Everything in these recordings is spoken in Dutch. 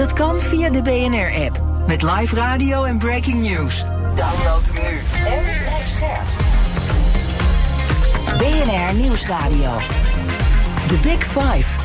Dat kan via de BNR-app. Met live radio en breaking news. Download hem nu. En blijf scherp. BNR Nieuwsradio. The Big Five.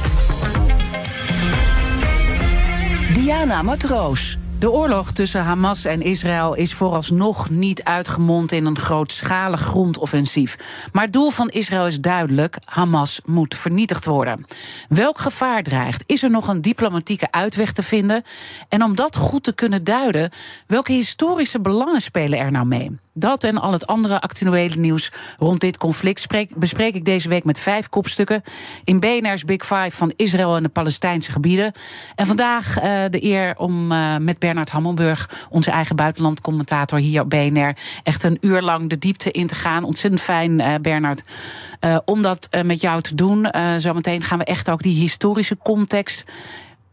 Diana Matroos. De oorlog tussen Hamas en Israël is vooralsnog niet uitgemond in een grootschalig grondoffensief. Maar het doel van Israël is duidelijk: Hamas moet vernietigd worden. Welk gevaar dreigt? Is er nog een diplomatieke uitweg te vinden? En om dat goed te kunnen duiden, welke historische belangen spelen er nou mee? Dat en al het andere actuele nieuws rond dit conflict spreek, bespreek ik deze week met vijf kopstukken in BNR's Big Five van Israël en de Palestijnse gebieden. En vandaag uh, de eer om uh, met Bernard Hammelburg, onze eigen buitenlandcommentator hier op BNR, echt een uur lang de diepte in te gaan. Ontzettend fijn, uh, Bernard, om dat met jou te doen. zometeen gaan we echt ook die historische context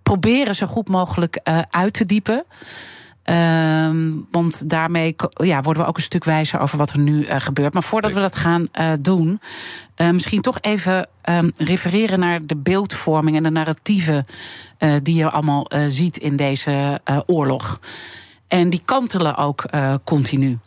proberen zo goed mogelijk uit te diepen. Um, want daarmee ja, worden we ook een stuk wijzer over wat er nu uh, gebeurt. Maar voordat we dat gaan uh, doen, uh, misschien toch even um, refereren naar de beeldvorming en de narratieven die je allemaal ziet in deze oorlog. En die kantelen ook continu.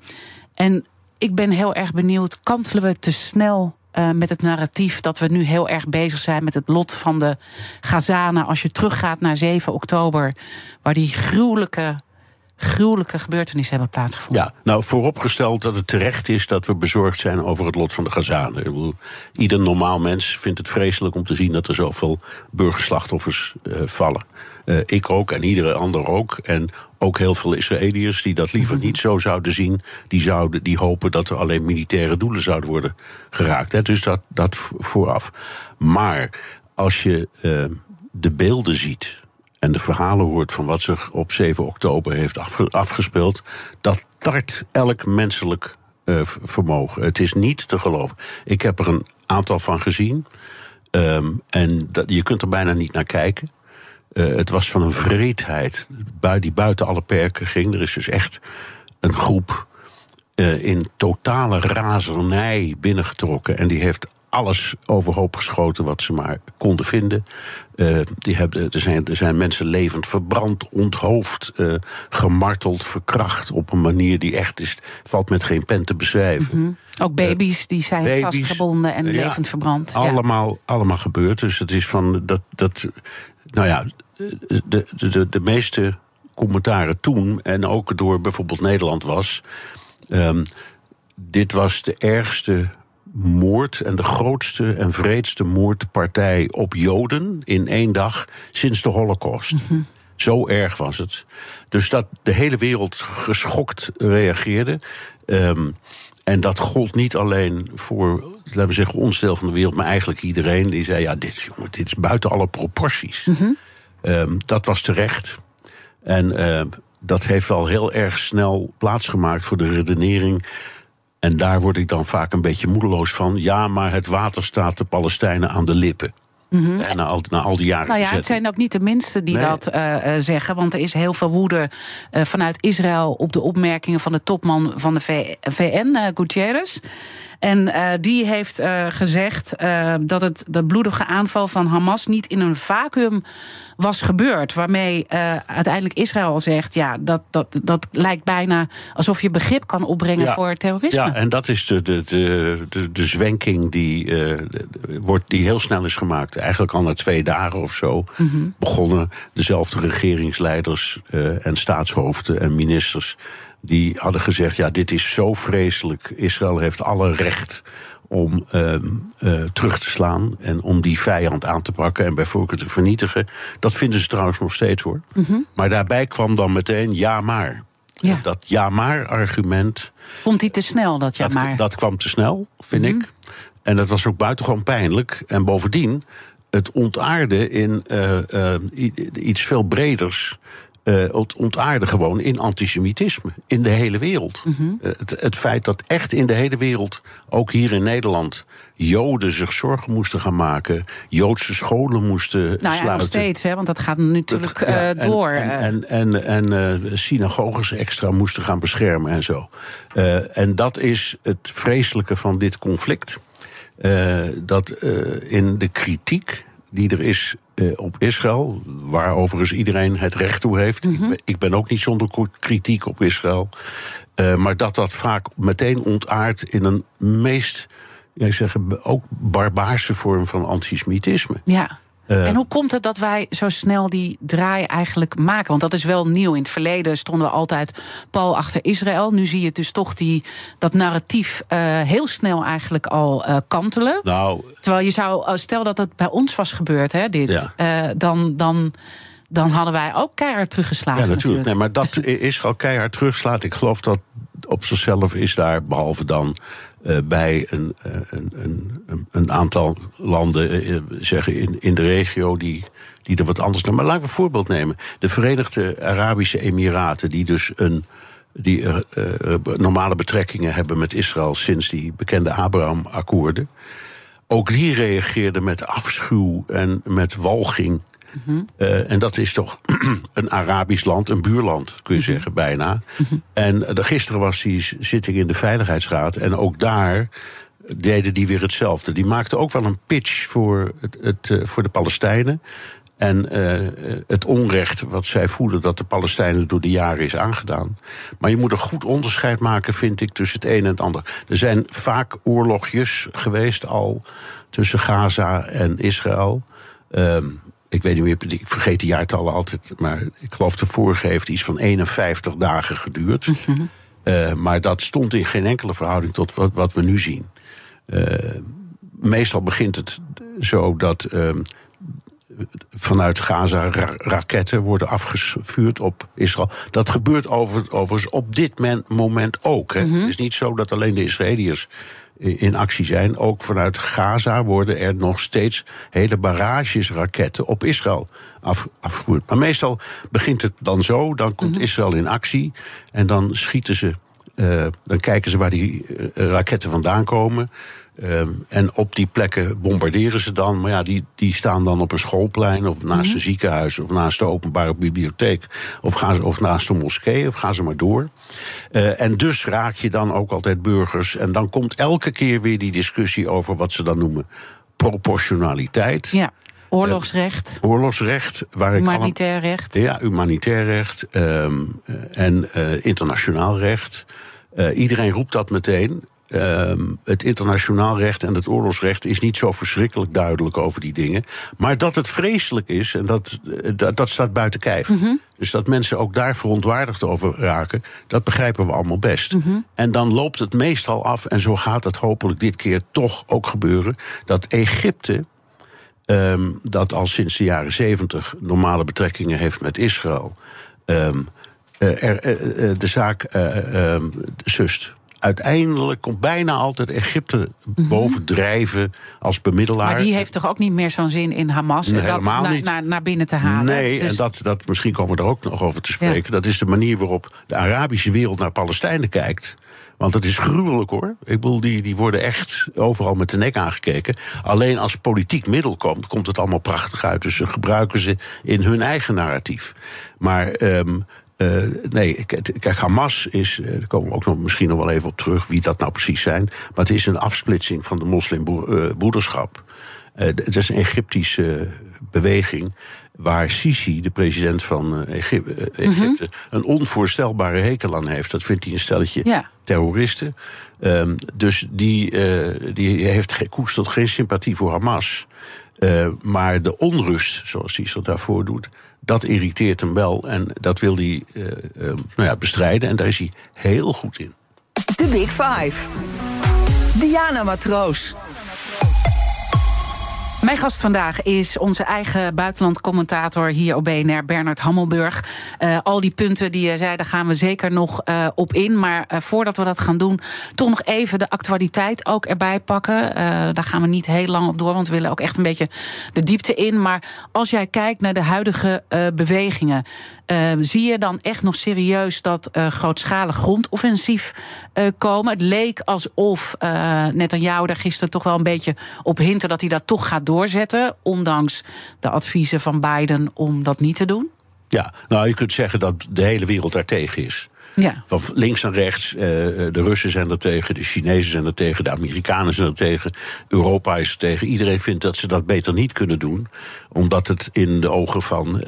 En ik ben heel erg benieuwd, kantelen we te snel uh, met het narratief dat we nu heel erg bezig zijn met het lot van de Gazanen. Als je teruggaat naar 7 oktober, waar die gruwelijke gruwelijke gebeurtenissen hebben plaatsgevonden. Ja, nou vooropgesteld dat het terecht is dat we bezorgd zijn over het lot van de Gazanen. Ieder normaal mens vindt het vreselijk om te zien dat er zoveel burgerslachtoffers uh, vallen. Uh, ik ook en iedere ander ook. En ook heel veel Israëliërs die dat liever niet zo zouden zien. Die, zouden, die hopen dat er alleen militaire doelen zouden worden geraakt. Hè. Dus dat, dat vooraf. Maar als je uh, de beelden ziet en de verhalen hoort van wat zich op 7 oktober heeft afgespeeld, dat tart elk menselijk uh, vermogen. Het is niet te geloven. Ik heb er een aantal van gezien. Um, en dat, je kunt er bijna niet naar kijken. Uh, het was van een vreedheid die buiten alle perken ging. Er is dus echt een groep uh, in totale razernij binnengetrokken. En die heeft alles overhoop geschoten wat ze maar konden vinden. Uh, die hebben, er, zijn, er zijn mensen levend verbrand, onthoofd, uh, gemarteld, verkracht op een manier die echt is, valt met geen pen te beschrijven. Mm -hmm. Ook baby's die zijn baby's, vastgebonden en ja, levend verbrand. Allemaal, ja. allemaal gebeurd. Dus het is van dat. dat nou ja, de, de, de meeste commentaren toen, en ook door bijvoorbeeld Nederland, was. Um, dit was de ergste moord en de grootste en vreedste moordpartij op Joden in één dag sinds de Holocaust. Mm -hmm. Zo erg was het. Dus dat de hele wereld geschokt reageerde. Um, en dat gold niet alleen voor, laten we zeggen, ons deel van de wereld, maar eigenlijk iedereen. Die zei: ja, dit, jongen, dit is buiten alle proporties. Mm -hmm. um, dat was terecht. En uh, dat heeft wel heel erg snel plaatsgemaakt voor de redenering en daar word ik dan vaak een beetje moedeloos van. Ja, maar het water staat de Palestijnen aan de lippen. Mm -hmm. En na al, na al die jaren. Nou ja, het zijn ook niet de minsten die nee. dat uh, zeggen. Want er is heel veel woede uh, vanuit Israël op de opmerkingen van de topman van de VN, uh, Gutierrez. En uh, die heeft uh, gezegd uh, dat het de bloedige aanval van Hamas niet in een vacuüm was gebeurd. Waarmee uiteindelijk Israël zegt: ja, dat, dat, dat lijkt bijna alsof je begrip kan opbrengen ja, voor terrorisme. Ja, en dat is de, de, de, de, de zwenking die, wordt, die heel snel is gemaakt. Eigenlijk al na twee dagen of zo mm -hmm. begonnen dezelfde regeringsleiders en staatshoofden en ministers die hadden gezegd: ja, dit is zo vreselijk. Israël heeft alle recht om uh, uh, terug te slaan en om die vijand aan te pakken en bijvoorbeeld te vernietigen. Dat vinden ze trouwens nog steeds hoor. Mm -hmm. Maar daarbij kwam dan meteen ja maar. Ja. Dat ja maar argument. Komt die te snel, dat ja maar? Dat, dat kwam te snel, vind mm -hmm. ik. En dat was ook buitengewoon pijnlijk. En bovendien, het ontaarde in uh, iets veel breders uh, ontaarde gewoon in antisemitisme. In de hele wereld. Mhm. Uh, het, het, feit dat echt in de hele wereld, ook hier in Nederland, Joden zich zorgen moesten gaan maken. Joodse scholen moesten nou ja, sluiten. nog steeds, hè, want dat gaat natuurlijk dat, ja, uh, door. En, en, en, en synagoges extra moesten gaan beschermen en zo. en dat is het vreselijke van dit conflict. dat in de kritiek die er is uh, op Israël, waar overigens iedereen het recht toe heeft. Mhm. Mm -hmm. ik, ben, ik, ben, ook niet zonder kritiek op Israël. Uh, maar dat dat vaak meteen ontaart in een meest, jij zeg, ook barbaarse vorm van antisemitisme. Ja. Uh, en hoe komt het dat wij zo snel die draai eigenlijk maken? Want dat is wel nieuw. In het verleden stonden we altijd pal achter Israël. Nu zie je dus toch die, dat narratief uh, heel snel eigenlijk al uh, kantelen. Nou, Terwijl je zou, stel dat het bij ons was gebeurd, hè, dit, ja. dan. dan dan hadden wij ook keihard teruggeslagen. Ja, natuurlijk. Nee, maar dat Israël keihard terugslaat. Ik geloof dat op zichzelf is daar, behalve dan bij een, uh, een, een, een, aantal landen uh, zeggen in, in de regio die, die er wat anders doen. Maar laten we een voorbeeld nemen. De Verenigde Arabische Emiraten, die dus een. Die normale betrekkingen hebben met Israël sinds die bekende Abraham-akkoorden. Ook die reageerden met afschuw en met walging Mhm. Uh, en dat is toch een Arabisch land, een buurland, kun je -hmm. zeggen, bijna. -hmm. En uh, gisteren was die zitting in de Veiligheidsraad. En ook daar deden die weer hetzelfde. Die maakten ook wel een pitch voor, het, het uh, voor de Palestijnen. En het onrecht wat zij voelen dat de Palestijnen door de jaren is aangedaan. Maar je moet een goed onderscheid maken, vind ik, tussen het een en het ander. Er zijn vaak oorlogjes geweest al tussen Gaza en Israël. Um, ik weet niet meer, ik vergeet de jaartallen altijd, maar ik geloof de vorige heeft iets van 51 dagen geduurd. Mm -hmm. uh, maar dat stond in geen enkele verhouding tot wat, wat we nu zien. Uh, meestal begint het zo dat uh, vanuit Gaza ra raketten worden afgevuurd op Israël. Dat gebeurt over, overigens op dit moment ook. Hè. Mm -hmm. Het is niet zo dat alleen de Israëliërs in actie zijn. Ook vanuit Gaza worden er nog steeds hele barrages raketten op Israël af, afgevoerd. Maar meestal begint het dan zo, dan komt mm -hmm. Israël in actie en dan schieten ze. Uh, dan kijken ze waar die uh, raketten vandaan komen. Uh, en op die plekken bombarderen ze dan. Maar ja, die, die staan dan op een schoolplein of naast -hmm. een ziekenhuis of naast de openbare bibliotheek of, gaan ze, of naast een moskee of gaan ze maar door. Uh, en dus raak je dan ook altijd burgers. En dan komt elke keer weer die discussie over wat ze dan noemen proportionaliteit. Ja. Oorlogsrecht. Uh, oorlogsrecht. Waar humanitair ik alle, recht. Ja, humanitair recht. Um, en uh, internationaal recht. Uh, iedereen roept dat meteen. Um, het internationaal recht en het oorlogsrecht is niet zo verschrikkelijk duidelijk over die dingen. Maar dat het vreselijk is, en dat, dat, dat staat buiten kijf. Mhm. Mm -hmm. Dus dat mensen ook daar verontwaardigd over raken, dat begrijpen we allemaal best. Mhm. Mm -hmm. En dan loopt het meestal af, en zo gaat het hopelijk dit keer toch ook gebeuren, dat Egypte. Um, dat al sinds de jaren zeventig normale betrekkingen heeft met Israël. Um, er, uh, uh, de zaak uh, sust. Uiteindelijk komt bijna altijd Egypte bovendrijven als bemiddelaar. Maar die heeft toch ook niet meer zo'n zin in Hamas nee, dat helemaal na, niet. Naar, naar binnen te halen? Nee, dus... en dat, dat, misschien komen we er ook nog over te spreken. Ja. Dat is de manier waarop de Arabische wereld naar Palestijnen kijkt. Want het is gruwelijk hoor. Ik bedoel, die, die worden echt overal met de nek aangekeken. Alleen als politiek middel komt, komt het allemaal prachtig uit. Dus ze gebruiken ze in hun eigen narratief. Maar. Um, uh, nee, kijk, Hamas is, uh, daar komen we ook nog misschien nog wel even op terug, wie dat nou precies zijn. Maar het is een afsplitsing van de moslimbroederschap. Uh, het is een Egyptische beweging waar Sisi, de president van Egypte, Egypte mm -hmm. een onvoorstelbare hekel aan heeft. Dat vindt hij een stelletje ja. terroristen. Um, dus die, die heeft koestert geen sympathie voor Hamas. Maar de onrust, zoals zich daarvoor doet, dat irriteert hem wel en dat wil hij uh, uh, nou ja, bestrijden. En daar is hij heel goed in. De Big Five. Diana Matroos. Mijn gast vandaag is onze eigen buitenlandcommentator hier op BNR, Bernard Hammelburg. Uh, al die punten die je zei, daar gaan we zeker nog uh, op in. Maar uh, voordat we dat gaan doen, toch nog even de actualiteit ook erbij pakken. daar gaan we niet heel lang op door, want we willen ook echt een beetje de diepte in. Maar als jij kijkt naar de huidige bewegingen, Uh, zie je dan echt nog serieus dat uh, grootschalig grondoffensief uh, komen? Het leek alsof uh, Netanyahu daar gisteren toch wel een beetje op hinten dat hij dat toch gaat doorzetten, ondanks de adviezen van Biden om dat niet te doen. Ja, nou je kunt zeggen dat de hele wereld daartegen is. Ja. Van links naar rechts. Uh, de Russen zijn er tegen, de Chinezen zijn er tegen, de Amerikanen zijn er tegen, Europa is er tegen. Iedereen vindt dat ze dat beter niet kunnen doen, omdat het in de ogen van uh,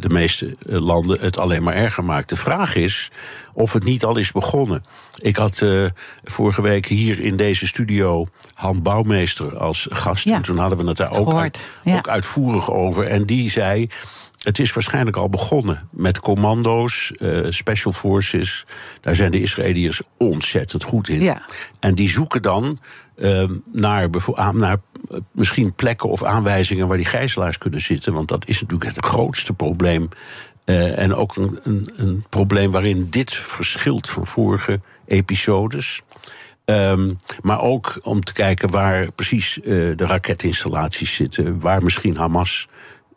de meeste landen het alleen maar erger maakt. De vraag is of het niet al is begonnen. Ik had uh, vorige week hier in deze studio Han Bouwmeester als gast. Ja. En toen hadden we het daar ook, uit, ja. ook uitvoerig over. En die zei. Het is waarschijnlijk al begonnen met commando's, uh, special forces. Daar zijn de Israëliërs ontzettend goed in. Ja. En die zoeken dan uh, naar, naar misschien plekken of aanwijzingen waar die gijzelaars kunnen zitten. Want dat is natuurlijk het grootste probleem. Uh, en ook een, een, een, probleem waarin dit verschilt van vorige episodes. Um, maar ook om te kijken waar precies de raketinstallaties zitten. Waar misschien Hamas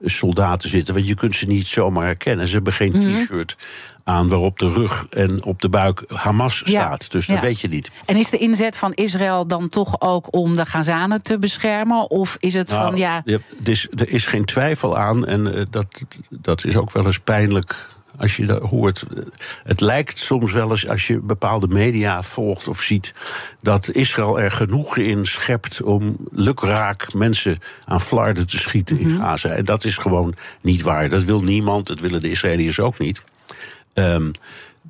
soldaten zitten. Want je kunt ze niet zomaar herkennen. Ze hebben geen Mhm. t-shirt aan waarop de rug en op de buik Hamas staat. Ja, Dus dat ja. weet je niet. En is de inzet van Israël dan toch ook om de Gazanen te beschermen? Of is het Nou, van ja. er, is, er is geen twijfel aan. En uh, dat, dat is ook wel eens pijnlijk als je dat hoort. Het lijkt soms wel eens, als je bepaalde media volgt of ziet, dat Israël er genoeg in schept om lukraak mensen aan flarden te schieten Mhm. in Gaza. En dat is gewoon niet waar. Dat wil niemand, dat willen de Israëliërs ook niet. Um,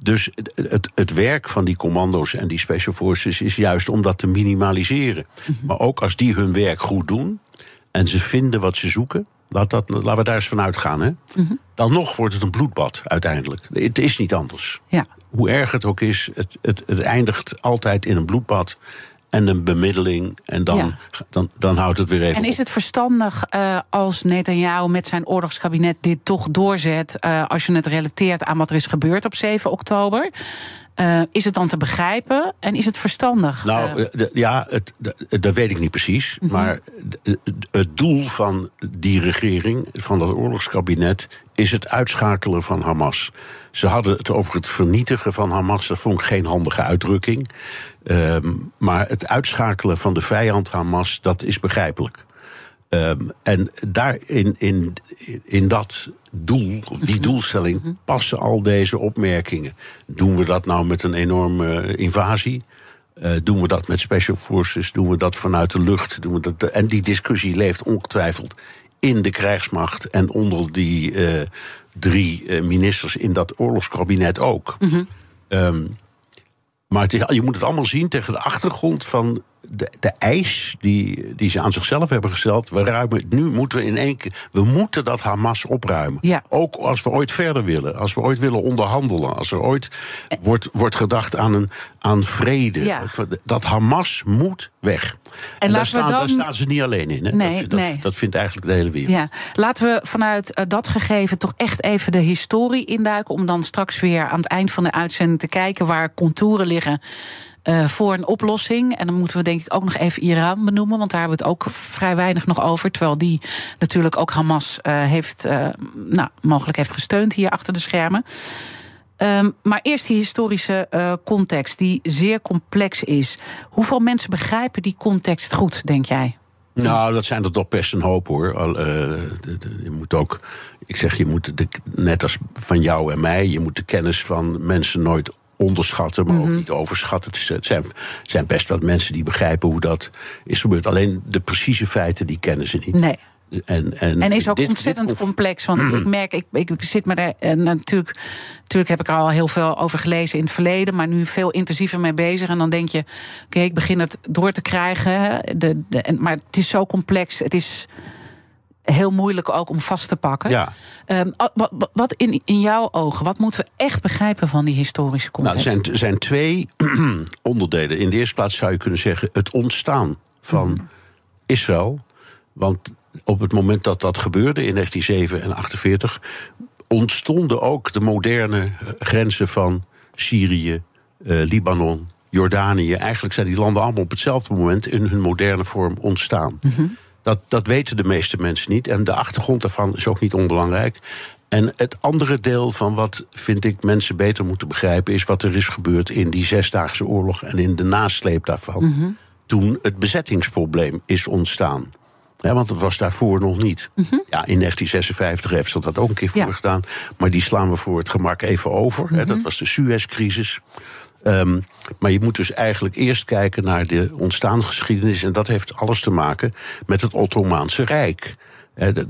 dus het, het, het, werk van die commando's en die special forces is juist om dat te minimaliseren. Mm -hmm. Maar ook als die hun werk goed doen en ze vinden wat ze zoeken, laat dat, laten we daar eens van uitgaan. Hè? Mm -hmm. Dan nog wordt het een bloedbad uiteindelijk. Het is niet anders. Ja. Hoe erg het ook is, het, het, het eindigt altijd in een bloedbad en een bemiddeling. En dan, Ja. dan, dan houdt het weer even En is het verstandig uh, als Netanyahu met zijn oorlogskabinet dit toch doorzet, uh, als je het relateert aan wat er is gebeurd op 7 oktober? Uh, is het dan te begrijpen en is het verstandig? Nou, de, ja, het, dat weet ik niet precies. Mhm. Maar het doel van die regering, van dat oorlogskabinet, is het uitschakelen van Hamas. Ze hadden het over het vernietigen van Hamas. Dat vond ik geen handige uitdrukking. Um, maar het uitschakelen van de vijand Hamas, dat is begrijpelijk. Um, en daar in, in, in dat doel, of die doelstelling, passen al deze opmerkingen. Doen we dat nou met een enorme invasie? Uh, doen we dat met special forces? Doen we dat vanuit de lucht? Doen we dat, en die discussie leeft ongetwijfeld in de krijgsmacht en onder die uh, drie ministers in dat oorlogskabinet ook. Mhm. Mm -hmm. um, maar het is, je moet het allemaal zien tegen de achtergrond van de, de eis die, die ze aan zichzelf hebben gesteld. We ruimen, nu moeten we in één keer. We moeten dat Hamas opruimen. Ja. Ook als we ooit verder willen. Als we ooit willen onderhandelen. Als er ooit wordt, wordt gedacht aan, een, aan vrede. Ja. Dat Hamas moet weg. En, en daar, laten we staan, dan... daar staan ze niet alleen in. Hè? Nee, dat, dat, nee. dat vindt eigenlijk de hele wereld. Ja, laten we vanuit uh, dat gegeven toch echt even de historie induiken. Om dan straks weer aan het eind van de uitzending te kijken waar contouren liggen. Uh, voor een oplossing. En dan moeten we denk ik ook nog even Iran benoemen. Want daar hebben we het ook vrij weinig nog over. Terwijl die natuurlijk ook Hamas uh, heeft, uh, nou, mogelijk heeft gesteund hier achter de schermen. Um, maar eerst die historische context, die zeer complex is. Hoeveel mensen begrijpen die context goed, denk jij? Nou, dat zijn er toch best een hoop hoor. De, je moet ook, ik zeg, je moet net als van jou en mij, je moet de kennis van mensen nooit onderschatten, maar mm -hmm. ook niet overschatten. Het zijn, zijn best wat mensen die begrijpen hoe dat is gebeurd. Alleen de precieze feiten, die kennen ze niet. Nee. En, en, en is ook dit, ontzettend dit, complex. Want ik merk, ik, ik, ik zit me daar. En natuurlijk, natuurlijk heb ik er al heel veel over gelezen in het verleden. Maar nu veel intensiever mee bezig. En dan denk je: oké, okay, ik begin het door te krijgen. De, de, maar het is zo complex. Het is heel moeilijk ook om vast te pakken. Ja. Um, wat, wat in, in jouw ogen, wat moeten we echt begrijpen van die historische context? Nou, er zijn, zijn twee onderdelen. In de eerste plaats zou je kunnen zeggen het ontstaan van mm -hmm. Israël. Want op het moment dat dat gebeurde in 1947 en 48 ontstonden ook de moderne grenzen van Syrië, uh, Libanon, Jordanië. Eigenlijk zijn die landen allemaal op hetzelfde moment in hun moderne vorm ontstaan. Mm -hmm. Dat, dat weten de meeste mensen niet. En de achtergrond daarvan is ook niet onbelangrijk. En het andere deel van wat vind ik mensen beter moeten begrijpen, is wat er is gebeurd in die Zesdaagse Oorlog en in de nasleep daarvan. Toen het bezettingsprobleem is ontstaan. Ja, want dat was daarvoor nog niet. Ja, in 1956 heeft ze dat ook een keer voor Ja. gedaan. Maar die slaan we voor het gemak even over. hè. Dat was de Suez-crisis. Ehm, maar je moet dus eigenlijk eerst kijken naar de ontstaansgeschiedenis. En dat heeft alles te maken met het Ottomaanse Rijk.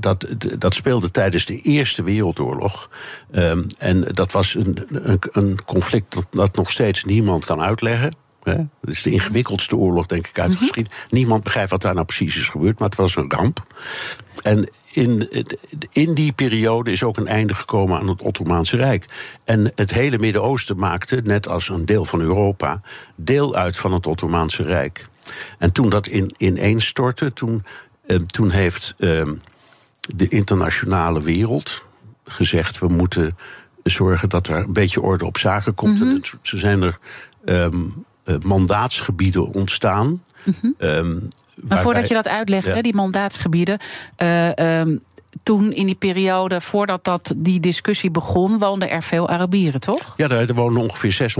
Dat, dat, speelde tijdens de Eerste Wereldoorlog. Ehm, en dat was een, een, een conflict dat nog steeds niemand kan uitleggen. Hè. Dat is de ingewikkeldste oorlog, denk ik, uit de geschiedenis. Niemand begrijpt wat daar nou precies is gebeurd, maar het was een ramp. En in, in die periode is ook een einde gekomen aan het Ottomaanse Rijk. En het hele Midden-Oosten maakte, net als een deel van Europa, deel uit van het Ottomaanse Rijk. En toen dat in, ineenstortte, toen, eh, toen heeft eh, de internationale wereld gezegd: we moeten zorgen dat er een beetje orde op zaken komt. En het- zo zijn er ehm, eh, mandaatsgebieden ontstaan. ehm, Maar voordat je dat uitlegt, Ja. hè, die mandaatsgebieden. eh, ehm, toen in die periode, voordat dat, die discussie begon, woonden er veel Arabieren, toch? Ja, daar, er woonden ongeveer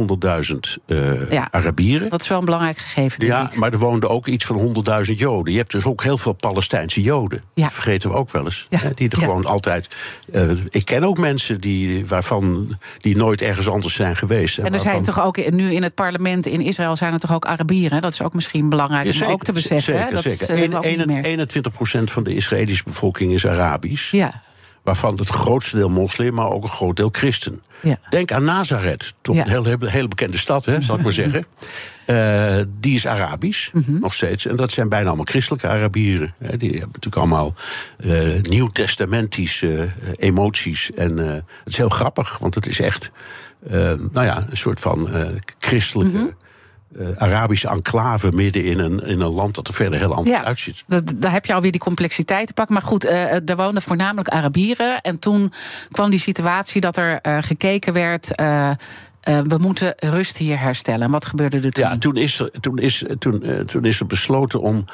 600.000 eh, Ja. Arabieren. Dat is wel een belangrijk gegeven. denk Ja, ik. maar er woonden ook iets van 100.000 Joden. Je hebt dus ook heel veel Palestijnse Joden. Ja. Dat vergeten we ook wel eens. Ja. Hè, Die er gewoon altijd. eh, ik ken ook mensen die, waarvan, die nooit ergens anders zijn geweest. En er zijn toch ook nu in het parlement in Israël zijn er toch ook Arabieren. hè? Dat is ook misschien belangrijk om ook te beseffen. hè? Zeker, Dat zeker. is, een- meer. 21% van de Israëlische bevolking is Arabisch. Ja, Waarvan het grootste deel moslim, maar ook een groot deel christen. Ja. Denk aan Nazareth, toch een heel, heel, hele bekende stad, hè, zal ik maar zeggen. Eh, die is Arabisch, Mhm. nog steeds. En dat zijn bijna allemaal christelijke Arabieren. Hè. Die hebben natuurlijk allemaal eh nieuwtestamentische eh, emoties. En het is heel grappig, want het is echt nou ja, een soort van christelijke... Mhm. Eh, Arabische enclave midden in een, in een land dat er verder heel anders ja. uitziet. Daar heb je alweer die complexiteit te pakken. Maar goed, eh er woonden voornamelijk Arabieren. En toen kwam die situatie dat er eh, gekeken werd. we moeten rust hier herstellen. En wat gebeurde er toen? Ja, toen is er, toen is, toen, toen is er besloten om,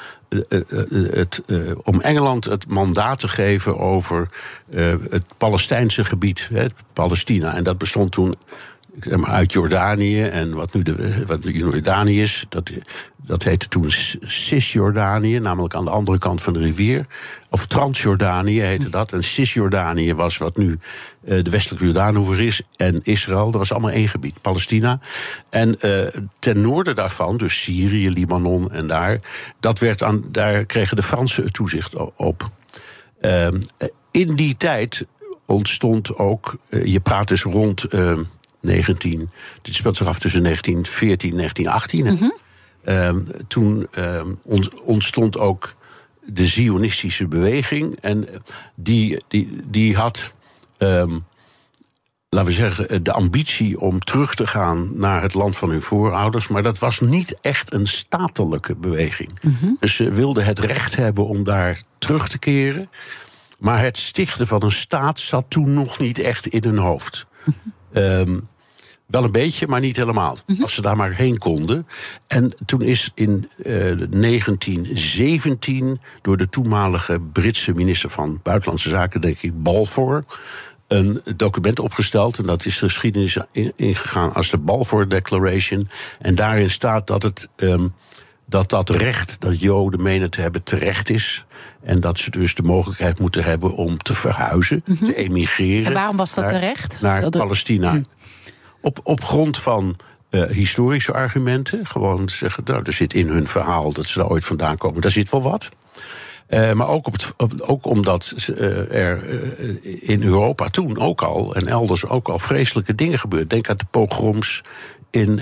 het, om Engeland het mandaat te geven over het Palestijnse gebied, hè, Palestina. En dat bestond toen uit Jordanië en wat nu, de, wat Jordanië is. Dat, dat heette toen Cisjordanië, namelijk aan de andere kant van de rivier. Of Transjordanië heette dat. En Cisjordanië was wat nu eh, de westelijke Jordaanhoever is. En Israël, dat was allemaal één gebied, Palestina. En eh, ten noorden daarvan, dus Syrië, Libanon en daar... Dat werd aan, daar kregen de Fransen toezicht op. Ehm, in die tijd ontstond ook, eh, je praat dus rond ehm 19, dit speelt zich af tussen 1914 en 1918. hè. Ehm, toen ehm, ont- ontstond ook de Zionistische beweging. En eh, die, die, die had, ehm, laten we zeggen, eh, de ambitie om terug te gaan naar het land van hun voorouders. Maar dat was niet echt een statelijke beweging. Dus ze wilden het recht hebben om daar terug te keren. Maar het stichten van een staat zat toen nog niet echt in hun hoofd. Ehm, wel een beetje, maar niet helemaal. Als ze daar maar heen konden. En toen is in eh, 1917 door de toenmalige Britse minister van Buitenlandse Zaken, denk ik, Balfour, een document opgesteld. En dat is de geschiedenis in- ingegaan als de Balfour Declaration. En daarin staat dat het. ehm, dat dat recht dat Joden menen te hebben terecht is. En dat ze dus de mogelijkheid moeten hebben om te verhuizen, te emigreren. Mhm. En waarom was dat naar- terecht? Naar Dat- Hm. Palestina. Op, op grond van eh, historische argumenten. Gewoon zeggen, nou, er zit in hun verhaal dat ze daar ooit vandaan komen. Daar zit wel wat. Eh, maar ook, op het, op- ook omdat eh, er in Europa toen ook al en elders ook al vreselijke dingen gebeurden. Denk aan de pogroms in,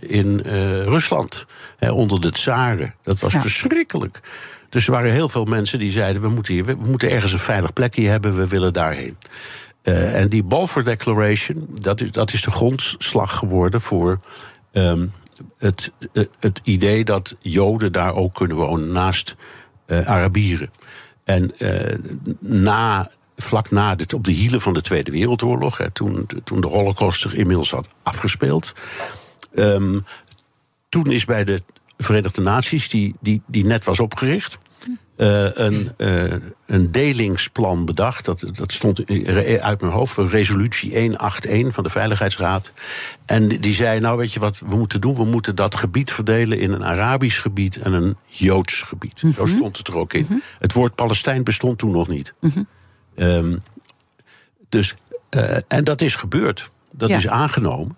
in Rusland hè, onder de tsaren. Dat was Ja. verschrikkelijk. Dus er waren heel veel mensen die zeiden: we moeten, hier, we moeten ergens een veilig plekje hebben, we willen daarheen. Eh, en die Balfour Declaration, dat is, dat is de grondslag geworden voor ehm, het, eh, het idee dat Joden daar ook kunnen wonen naast eh, Arabieren. En na, vlak na dit, op de hielen van de Tweede Wereldoorlog, hè, toen, toen de Holocaust zich inmiddels had afgespeeld, ehm, toen is bij de Verenigde Naties, die, die, die net was opgericht, uh, een, uh, een delingsplan bedacht. Dat, dat stond uit mijn hoofd, resolutie 181 van de Veiligheidsraad. En die zei: Nou, weet je wat we moeten doen? We moeten dat gebied verdelen in een Arabisch gebied en een Joods gebied. Mm -hmm. Zo stond het er ook in. Mm -hmm. Het woord Palestijn bestond toen nog niet. Mm -hmm. um, dus, uh, en dat is gebeurd. Dat ja. is aangenomen,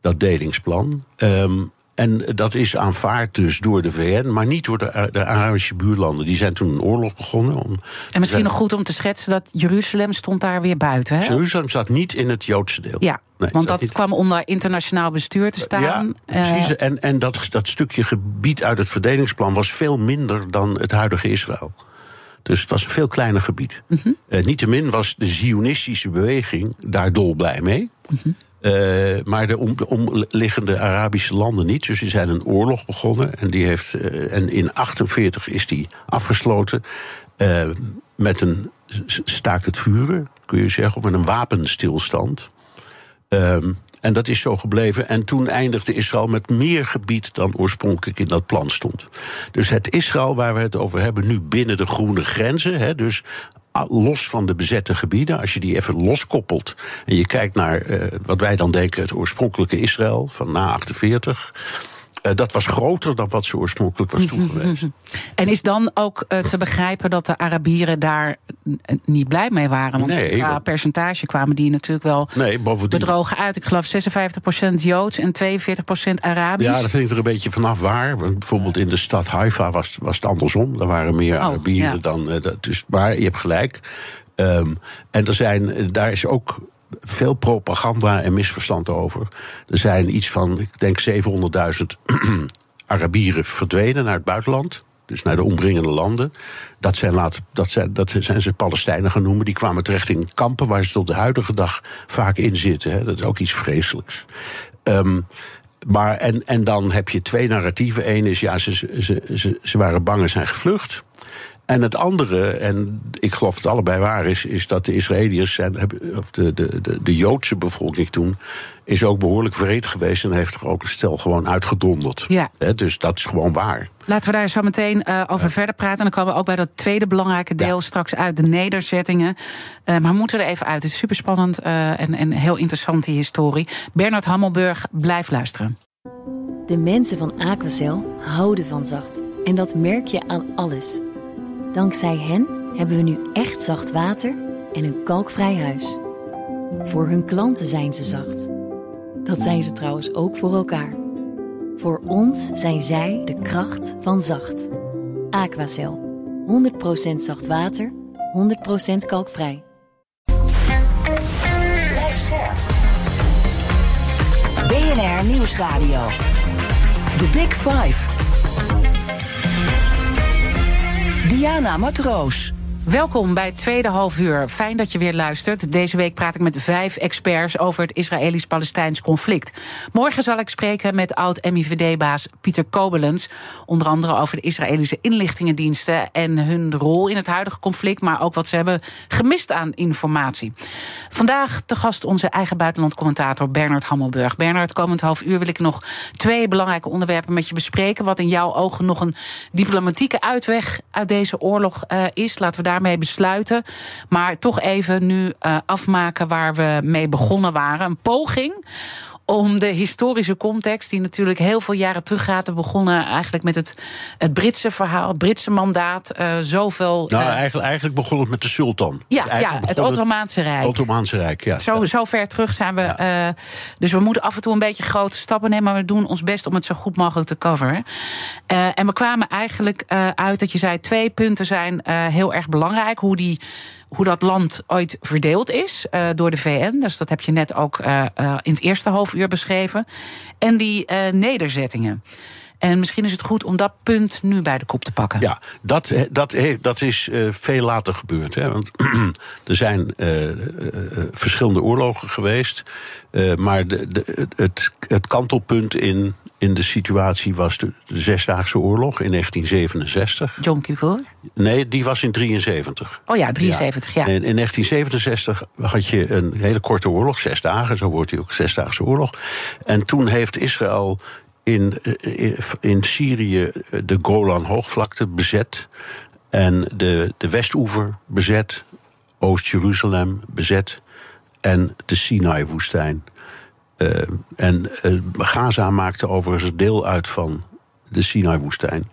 dat delingsplan. Um, en dat is aanvaard dus door de VN, maar niet door de, de Arabische buurlanden. Die zijn toen een oorlog begonnen. Om, en misschien nog goed om te schetsen dat Jeruzalem stond daar weer buiten. Hè? Jeruzalem zat niet in het Joodse deel. Ja, nee, want dat kwam onder internationaal bestuur te staan. Ja, precies. Uh, en, en dat, dat stukje gebied uit het verdelingsplan was veel minder dan het huidige Israël. Dus het was een veel kleiner gebied. Mm -hmm. uh, Niettemin was de Zionistische beweging daar dolblij mee. Mm -hmm. Uh, maar de, om, de, omliggende Arabische landen niet. Dus die zijn een oorlog begonnen. En, die heeft, uh, en in 1948 is die afgesloten. Uh, met een staakt het vuren, kun je zeggen. Of met een wapenstilstand. En dat is zo gebleven. En toen eindigde Israël met meer gebied dan oorspronkelijk in dat plan stond. Dus het Israël waar we het over hebben nu binnen de groene grenzen. Hè, dus los van de bezette gebieden, als je die even loskoppelt en je kijkt naar uh, wat wij dan denken het oorspronkelijke Israël van na 48. Uh, dat was groter dan wat ze oorspronkelijk was toegewezen. En is dan ook uh, te begrijpen dat de Arabieren daar niet blij mee waren? Want nee, qua percentage kwamen die natuurlijk wel nee, bovendien... bedrogen uit. Ik geloof 56% Joods en 42% Arabisch. Ja, dat vind ik er een beetje vanaf waar. Want bijvoorbeeld in de stad Haifa was, was het andersom. Daar waren meer oh, Arabieren ja. dan... Uh, dat, dus, maar je hebt gelijk. Um, en er zijn, daar is ook veel propaganda en misverstand over. Er zijn iets van, ik denk 700.000 Arabieren verdwenen naar het buitenland. Dus naar de omringende landen. Dat zijn, later, dat zijn, dat zijn ze Palestijnen gaan noemen. Die kwamen terecht in kampen waar ze tot de huidige dag vaak in zitten. Hè. Dat is ook iets vreselijks. Um, maar en, en dan heb je twee narratieven. Eén is, ja, ze, ze, ze, ze waren bang en zijn gevlucht. En het andere, en ik geloof dat het allebei waar is, is dat de Israëliërs, zijn, of de, de, de, de Joodse bevolking toen, is ook behoorlijk vreed geweest en heeft er ook een stel gewoon uitgedonderd. Ja. He, dus dat is gewoon waar. Laten we daar zo meteen uh, over ja. verder praten. En dan komen we ook bij dat tweede belangrijke deel ja. straks uit, de nederzettingen. Uh, maar we moeten er even uit. Het is super spannend uh, en, en heel interessant, die historie. Bernard Hammelburg, blijf luisteren. De mensen van Aquacel houden van zacht. En dat merk je aan alles. Dankzij hen hebben we nu echt zacht water en een kalkvrij huis. Voor hun klanten zijn ze zacht. Dat zijn ze trouwens ook voor elkaar. Voor ons zijn zij de kracht van zacht. Aquacel. 100% zacht water, 100% kalkvrij. BNR Nieuwsradio. The Big Five. Diana Matroos. Welkom bij het tweede halfuur. Fijn dat je weer luistert. Deze week praat ik met vijf experts over het Israëlisch-Palestijns conflict. Morgen zal ik spreken met oud-MIVD-baas Pieter Kobelens. Onder andere over de Israëlische inlichtingendiensten en hun rol in het huidige conflict, maar ook wat ze hebben gemist aan informatie. Vandaag te gast onze eigen buitenlandcommentator Bernard Hammelburg. Bernard, komend half uur wil ik nog twee belangrijke onderwerpen met je bespreken. Wat in jouw ogen nog een diplomatieke uitweg uit deze oorlog uh, is. Laten we daar daarmee besluiten. Maar toch even nu uh, afmaken waar we mee begonnen waren. Een poging om de historische context, die natuurlijk heel veel jaren teruggaat. We begonnen eigenlijk met het, het Britse verhaal, het Britse mandaat. Uh, zoveel. Nou, uh, eigenlijk, eigenlijk begon het met de sultan. Ja, ja het Ottomaanse Rijk. Het Ottomaanse Rijk, ja. Zo, zo ver terug zijn we. Ja. Uh, dus we moeten af en toe een beetje grote stappen nemen. Maar we doen ons best om het zo goed mogelijk te coveren. en we kwamen eigenlijk uit dat je zei: twee punten zijn heel erg belangrijk. Hoe die hoe dat land ooit verdeeld is uh, door de VN. Dus dat heb je net ook uh, uh, in het eerste half uur beschreven. En die nederzettingen. En misschien is het goed om dat punt nu bij de kop te pakken. Ja, dat, dat, dat is uh, veel later gebeurd. Hè? Want er zijn uh, uh, verschillende oorlogen geweest. maar de, de, het, het kantelpunt in, in de situatie was de, de Zesdaagse Oorlog in 1967. John Kippur? Nee, die was in 73. Oh ja, 73, ja. ja. In, in 1967 had je een hele korte oorlog, zes dagen, zo wordt die ook Zesdaagse Oorlog. En toen heeft Israël in, in Syrië de Golan-hoogvlakte bezet. En de, de Westoever bezet, Oost-Jeruzalem bezet en de Sinai-woestijn. En Gaza maakte overigens deel uit van de Sinai-woestijn.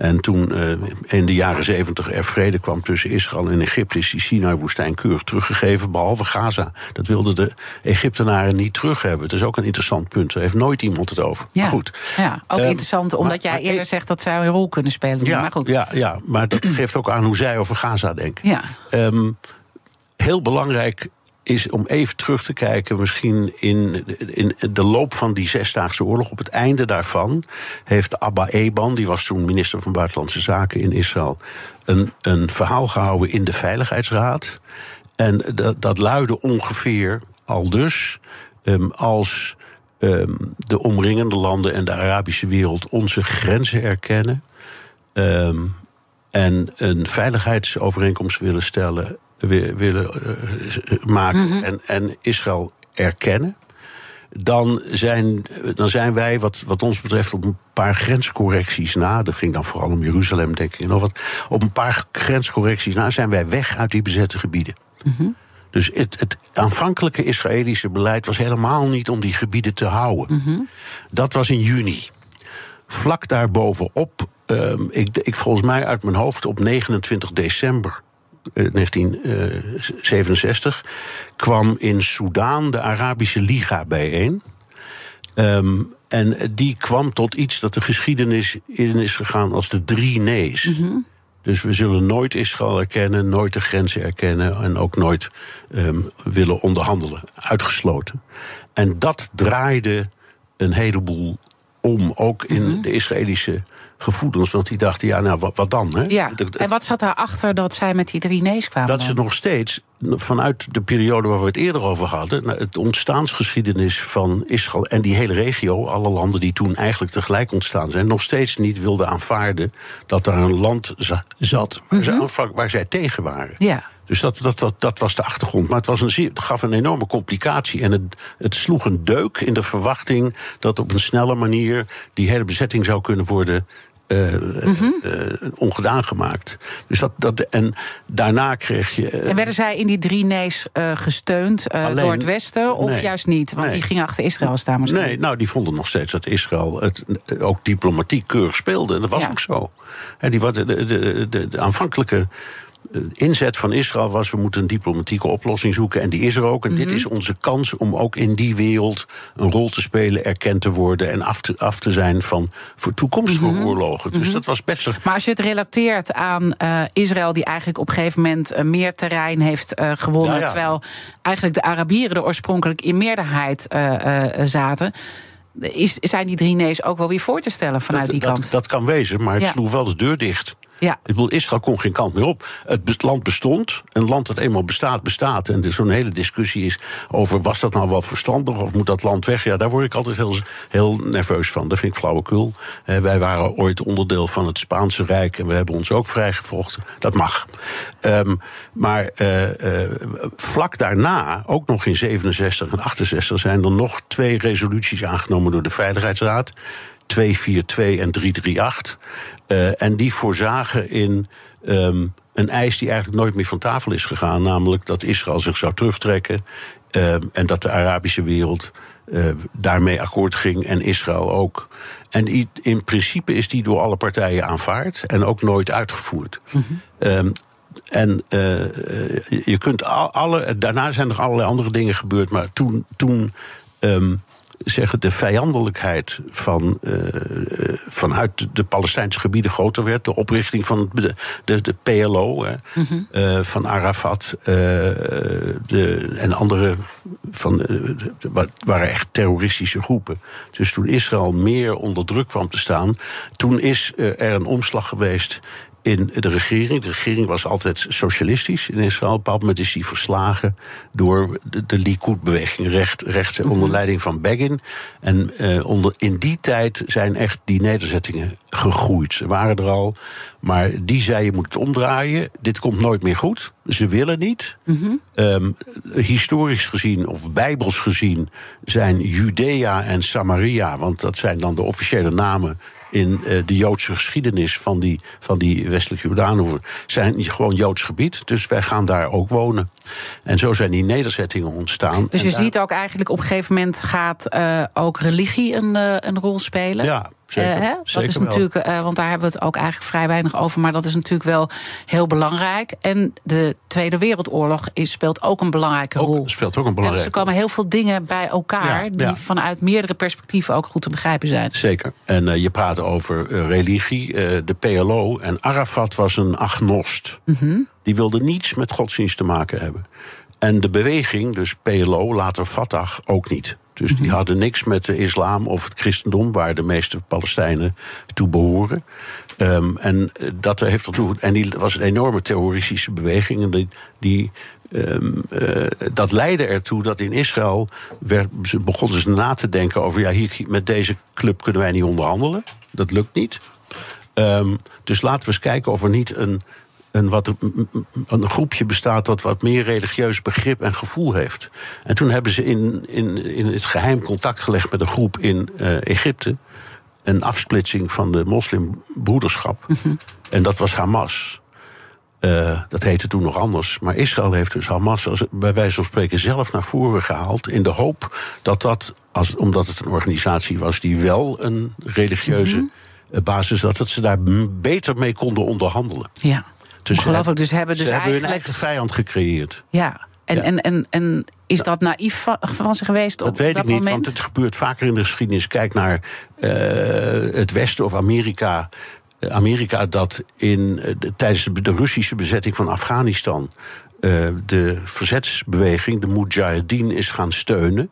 En toen uh, in de jaren zeventig er vrede kwam tussen Israël en Egypte, is die Sinai-woestijn keurig teruggegeven, behalve Gaza. Dat wilden de Egyptenaren niet terug hebben. Dat is ook een interessant punt. Daar heeft nooit iemand het over. Ja, maar goed. Ja, ook interessant, omdat jij eerder zegt dat zij een rol kunnen spelen. Ja, maar goed. Ja, ja, maar dat geeft ook aan hoe zij over Gaza denken. Ja. Um, heel belangrijk is om even terug te kijken, misschien in, in de loop van die Zesdaagse Oorlog. Op het einde daarvan heeft Abba Eban, die was toen minister van Buitenlandse Zaken in Israël, een, een verhaal gehouden in de Veiligheidsraad. En dat, dat luidde ongeveer al dus um, als um, de omringende landen en de Arabische wereld onze grenzen erkennen. Um, en een veiligheidsovereenkomst willen stellen willen uh, maken mm -hmm. en, en Israël erkennen. Dan zijn, dan zijn wij, wat, wat ons betreft, op een paar grenscorrecties na. Dat ging dan vooral om Jeruzalem, denk ik. Nog wat, op een paar grenscorrecties na zijn wij weg uit die bezette gebieden. Mm -hmm. Dus het, het, aanvankelijke Israëlische beleid was helemaal niet om die gebieden te houden. Mm -hmm. Dat was in juni. Vlak daarbovenop, um, ik, ik volgens mij uit mijn hoofd op 29 december 1967 kwam in Soudaan de Arabische Liga bijeen. Um, en die kwam tot iets dat de geschiedenis in is gegaan als de drie nee's. Mm -hmm. Dus we zullen nooit Israël erkennen, nooit de grenzen erkennen en ook nooit um, willen onderhandelen. Uitgesloten. En dat draaide een heleboel om, ook in mm -hmm. de Israëlische gevoelens. Want die dachten, ja, nou, wat, wat dan? Hè? Ja. En wat zat daarachter dat zij met die drie nee's kwamen? Dat dan? ze nog steeds, vanuit de periode waar we het eerder over hadden... het ontstaansgeschiedenis van Israël en die hele regio... alle landen die toen eigenlijk tegelijk ontstaan zijn... nog steeds niet wilden aanvaarden dat er een land zat waar, mm -hmm. ze, waar zij tegen waren. Ja. Dus dat, dat, dat, dat was de achtergrond. Maar het, was een, het gaf een enorme complicatie. En het, het sloeg een deuk in de verwachting dat op een snelle manier die hele bezetting zou kunnen worden uh, mm -hmm. ongedaan gemaakt. Dus dat, dat, en daarna kreeg je. En werden zij in die drie nee's gesteund alleen, door het Westen of nee, juist niet? Want nee. die gingen achter Israël staan misschien. Nee, nou, die vonden nog steeds dat Israël het ook diplomatiek keurig speelde. En dat was Ja. ook zo. He, die, de, de, de, de, de aanvankelijke inzet van Israël was: we moeten een diplomatieke oplossing zoeken. En die is er ook. En Mhm. dit is onze kans om ook in die wereld een rol te spelen, erkend te worden en af te, af te zijn van voor toekomstige Mhm. oorlogen. Dus dat was best. Maar als je het relateert aan eh, Israël, die eigenlijk op een gegeven moment eh, meer terrein heeft eh, gewonnen, Ja, ja. terwijl eigenlijk de Arabieren er oorspronkelijk in meerderheid eh, eh, zaten, is, zijn die drie nee's ook wel weer voor te stellen vanuit dat, die dat, kant. dat kan wezen, maar het Ja. sloeg wel de deur dicht. Ja. Ik bedoel, Israël kon geen kant meer op. Het land bestond. Een land dat eenmaal bestaat, bestaat. En er zo'n hele discussie is over... was dat nou wel verstandig of moet dat land weg? Ja, daar word ik altijd heel, heel nerveus van. Dat vind ik flauwekul. Eh, wij waren ooit onderdeel van het Spaanse Rijk... en we hebben ons ook vrijgevochten. Dat mag. Ehm, maar eh, eh, vlak daarna, ook nog in 67 en 68... zijn er nog twee resoluties aangenomen door de Veiligheidsraad... 242 en 338. Uh, en die voorzagen in um, een eis die eigenlijk nooit meer van tafel is gegaan. Namelijk dat Israël zich zou terugtrekken. Um, en dat de Arabische wereld uh, daarmee akkoord ging. En Israël ook. En die, in principe is die door alle partijen aanvaard. En ook nooit uitgevoerd. Mm -hmm. um, en uh, je kunt alle. Daarna zijn er allerlei andere dingen gebeurd. Maar toen. toen um, zeggen de vijandelijkheid van, uh, vanuit de Palestijnse gebieden groter werd. De oprichting van de, de, de PLO, hè, mm -hmm. uh, van Arafat uh, de, en andere. Van, de, waren echt terroristische groepen. Dus toen Israël meer onder druk kwam te staan. toen is er een omslag geweest in de regering. De regering was altijd socialistisch in Israël. Op een bepaald moment is die verslagen door de, de Likud-beweging, recht, rechts -hmm. onder leiding van Begin. En uh, onder, in die tijd zijn echt die nederzettingen gegroeid. Ze waren er al, maar die zei je moet het omdraaien. Dit komt nooit meer goed. Ze willen niet. Mm -hmm. um, historisch gezien, of bijbels gezien, zijn Judea en Samaria, want dat zijn dan de officiële namen in uh, de Joodse geschiedenis van die, van die westelijke Jordaanhoever zijn gewoon Joods gebied. Dus wij gaan daar ook wonen. En zo zijn die nederzettingen ontstaan. Dus je daar... ziet ook eigenlijk op een gegeven moment gaat uh, ook religie een, uh, een rol spelen? Ja, Zeker, uh, hè? Dat is natuurlijk, uh, want daar hebben we het ook eigenlijk vrij weinig over. Maar dat is natuurlijk wel heel belangrijk. En de Tweede Wereldoorlog is, speelt ook een belangrijke ook, rol. Speelt ook een belangrijke dus er komen heel veel dingen bij elkaar. Ja, die ja. vanuit meerdere perspectieven ook goed te begrijpen zijn. Zeker. En uh, je praat over religie. de PLO en Arafat was een agnost. Mm -hmm. Die wilde niets met godsdienst te maken hebben. En de beweging, dus PLO, later Fatah, ook niet. Dus die hadden niks met de islam of het christendom, waar de meeste Palestijnen toe behoren. Um, en dat heeft ertoe. En die was een enorme terroristische beweging. En die. die um, uh, dat leidde ertoe dat in Israël ze begonnen ze na te denken over: ja, hier, met deze club kunnen wij niet onderhandelen. Dat lukt niet. Um, dus laten we eens kijken of er niet een een, wat, een groepje bestaat dat wat meer religieus begrip en gevoel heeft. En toen hebben ze in, in, in het geheim contact gelegd met een groep in uh, Egypte. Een afsplitsing van de moslimbroederschap. Mhm. Mm -hmm. En dat was Hamas. Uh, dat heette toen nog anders. Maar Israël heeft dus Hamas als, bij wijze van spreken zelf naar voren gehaald. In de hoop dat dat, als, omdat het een organisatie was die wel een religieuze mm -hmm. basis had, dat ze daar beter mee konden onderhandelen. Ja. Dus Ongelooflijk, dus hebben dus ze eigenlijk... hebben hun eigen vijand gecreëerd. Ja, en, ja. en, en, en is dat naïef van, van ze geweest dat op weet dat ik niet, moment? want het gebeurt vaker in de geschiedenis. Kijk naar uh, het Westen of Amerika. Amerika dat in, de, tijdens de Russische bezetting van Afghanistan... Uh, de verzetsbeweging, de Mujahideen, is gaan steunen.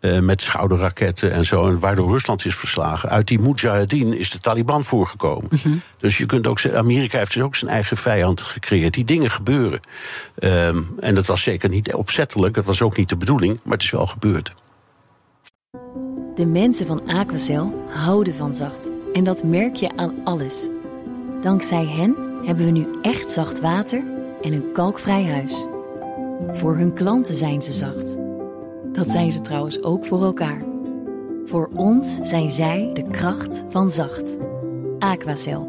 Uh, met schouderraketten en zo. En waardoor Rusland is verslagen. Uit die Mujahideen is de Taliban voorgekomen. Mhm. Mm -hmm. Dus je kunt ook zeggen, Amerika heeft dus ook zijn eigen vijand gecreëerd. Die dingen gebeuren. Um, en dat was zeker niet opzettelijk. Dat was ook niet de bedoeling. Maar het is wel gebeurd. De mensen van Aquacel houden van zacht. En dat merk je aan alles. Dankzij hen hebben we nu echt zacht water en een kalkvrij huis. Voor hun klanten zijn ze zacht. Dat zijn ze trouwens ook voor elkaar. Voor ons zijn zij de kracht van zacht. Aquacel.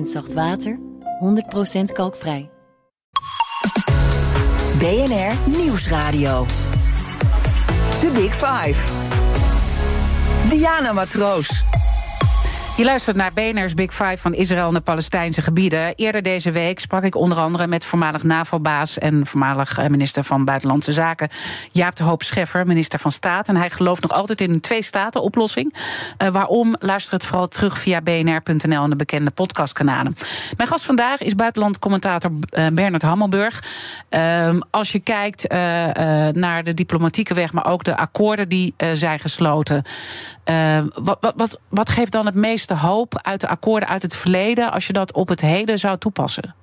100% zacht water, 100% kalkvrij. BNR Nieuwsradio. The Big Five. Diana Matroos. Je luistert naar BNR's Big Five van Israël en de Palestijnse gebieden. Eerder deze week sprak ik onder andere met voormalig NAVO-baas... en voormalig minister van Buitenlandse Zaken Jaap de Hoop Scheffer, minister van Staat. En hij gelooft nog altijd in een twee-staten-oplossing. Uh, waarom? Luister het vooral terug via bnr.nl en de bekende podcastkanalen. Mijn gast vandaag is buitenlandcommentator uh, Bernard Hammelburg. Uh, als je kijkt naar de diplomatieke weg, maar ook de akkoorden die zijn gesloten... wat, wat, wat geeft dan het meeste hoop uit de akkoorden uit het verleden als je dat op het heden zou toepassen?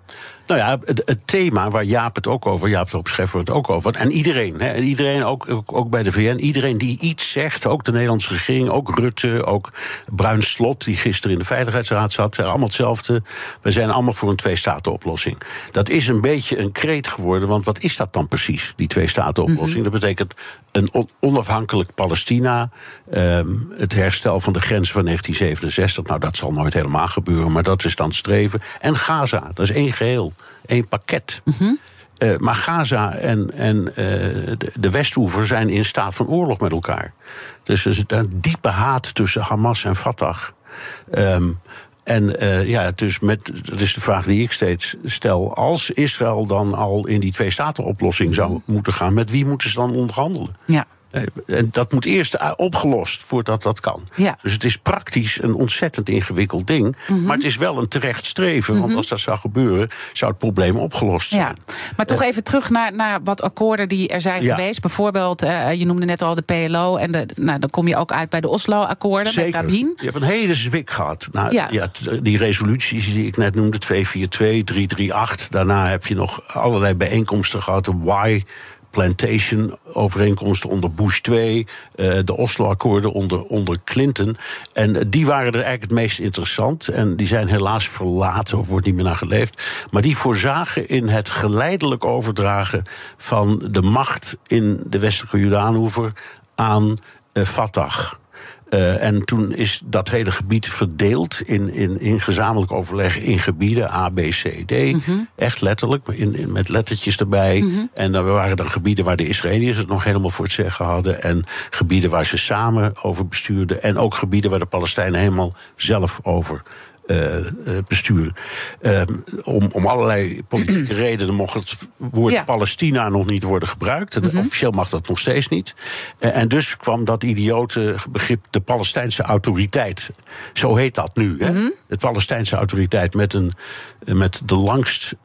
Nou ja, het, het, thema waar Jaap het ook over, Jaap de Scheffer het ook over. En iedereen, hè, iedereen ook, ook, ook, bij de VN, iedereen die iets zegt, ook de Nederlandse regering, ook Rutte, ook Bruin Slot, die gisteren in de Veiligheidsraad zat, allemaal hetzelfde. We zijn allemaal voor een twee-staten-oplossing. Dat is een beetje een kreet geworden, want wat is dat dan precies, die twee-staten-oplossing? Mm -hmm. Dat betekent een onafhankelijk Palestina, um, het herstel van de grenzen van 1967. Nou, dat zal nooit helemaal gebeuren, maar dat is dan streven. En Gaza, dat is één geheel, één pakket. Mm -hmm. uh, maar Gaza en, en uh, de, de Westoever zijn in staat van oorlog met elkaar. Dus er zit een diepe haat tussen Hamas en Fatah. Um, en uh, ja, dus met, dat is de vraag die ik steeds stel. Als Israël dan al in die twee-staten-oplossing zou moeten gaan, met wie moeten ze dan onderhandelen? Ja. En dat moet eerst opgelost voordat dat kan. Ja. Dus het is praktisch een ontzettend ingewikkeld ding. Mm -hmm. Maar het is wel een terecht streven. Mm -hmm. Want als dat zou gebeuren, zou het probleem opgelost zijn. Ja. Maar toch uh, even terug naar, naar wat akkoorden die er zijn ja. geweest. Bijvoorbeeld, uh, je noemde net al de PLO. En de, nou, dan kom je ook uit bij de Oslo-akkoorden met Rabin. Je hebt een hele zwik gehad. Nou, ja. Ja, die resoluties die ik net noemde, 242, 338. Daarna heb je nog allerlei bijeenkomsten gehad. De Y plantation overeenkomsten onder Bush 2, uh, de Oslo-akkoorden onder, onder Clinton. En die waren er eigenlijk het meest interessant. En die zijn helaas verlaten of wordt niet meer naar geleefd. Maar die voorzagen in het geleidelijk overdragen van de macht in de westelijke Jordaanhoever aan uh, Fatah. Uh, en toen is dat hele gebied verdeeld in, in, in gezamenlijk overleg in gebieden A, B, C, D. Mm -hmm. Echt letterlijk, in, in, met lettertjes erbij. Mm -hmm. En dan waren dan gebieden waar de Israëliërs het nog helemaal voor het zeggen hadden. En gebieden waar ze samen over bestuurden. En ook gebieden waar de Palestijnen helemaal zelf over uh, besturen. Uh, om, om allerlei politieke redenen mocht het woord ja. Palestina nog niet worden gebruikt. Mm -hmm. Officieel mag dat nog steeds niet. Uh, en dus kwam dat idiote begrip de Palestijnse autoriteit. Zo heet dat nu. Hè? Mm -hmm. De Palestijnse autoriteit met, een, met de langst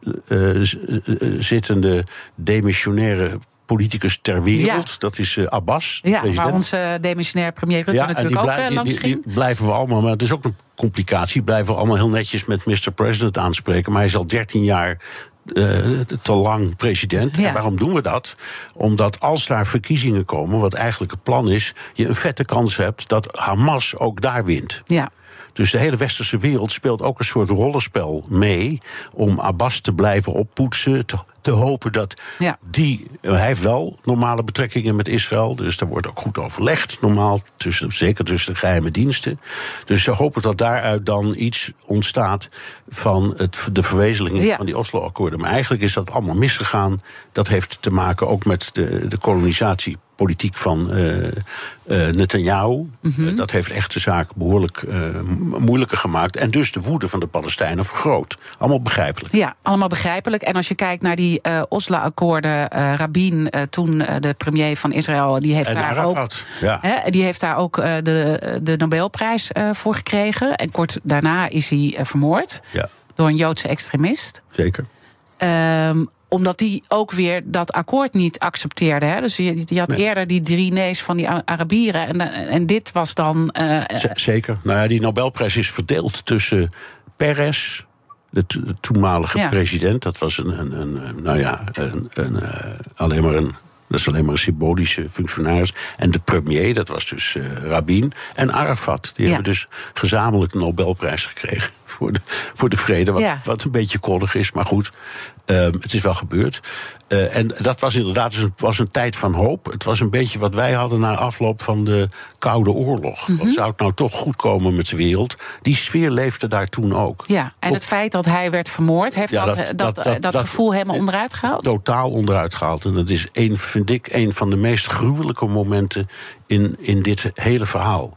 zittende demissionaire politicus ter wereld. Ja. Dat is uh, Abbas. Ja, president. waar onze demissionair premier Rutte ja, natuurlijk ook uh, langs blijven we allemaal, maar het is ook een complicatie. Blijven we allemaal heel netjes met Mr. President aanspreken. Maar hij is al 13 jaar uh, te lang president. Ja. En waarom doen we dat? Omdat als daar verkiezingen komen, wat eigenlijk het plan is, je een vette kans hebt dat Hamas ook daar wint. Ja. Dus de hele westerse wereld speelt ook een soort rollenspel mee om Abbas te blijven oppoetsen. Te, te hopen dat ja. die. Hij heeft wel normale betrekkingen met Israël. Dus daar wordt ook goed overlegd, normaal. Tussen, zeker tussen de geheime diensten. Dus ze hopen dat daaruit dan iets ontstaat van het, de verwezenlijking ja. van die Oslo-akkoorden. Maar eigenlijk is dat allemaal misgegaan. Dat heeft te maken ook met de, de kolonisatie politiek van uh, uh, Netanyahu. Mm -hmm. uh, dat heeft echt de zaak behoorlijk moeilijker gemaakt. En dus de woede van de Palestijnen vergroot. Allemaal begrijpelijk. Ja, allemaal begrijpelijk. En als je kijkt naar die Oslo-akkoorden, Rabin, toen de premier van Israël, die heeft en daar Arafat, ook, ja. hè, die heeft daar ook de, de Nobelprijs voor gekregen. En kort daarna is hij vermoord ja. door een Joodse extremist. Zeker. Um, omdat die ook weer dat akkoord niet accepteerde. Hè? Dus je, je had nee. eerder die drie nee's van die Arabieren. En, en dit was dan. Uh, Zeker. Nou ja, die Nobelprijs is verdeeld tussen Peres. De, to de toenmalige ja. president, dat was een, een, een nou ja, een, een, uh, alleen maar een dat is alleen maar een symbolische functionaris. En de premier, dat was dus uh, Rabin. En Arafat. Die ja. hebben dus gezamenlijk een Nobelprijs gekregen voor de, voor de vrede. Wat, ja. wat een beetje koddig is, maar goed. Um, het is wel gebeurd. Uh, en dat was inderdaad het was een tijd van hoop. Het was een beetje wat wij hadden na afloop van de Koude Oorlog. Mhm. Mm -hmm. Zou het nou toch goed komen met de wereld? Die sfeer leefde daar toen ook. Ja, en Op, het feit dat hij werd vermoord, heeft ja, dat, dat, dat, dat, dat gevoel helemaal onderuit gehaald? Totaal onderuit gehaald. En dat is, een, vind ik, een van de meest gruwelijke momenten in, in dit hele verhaal.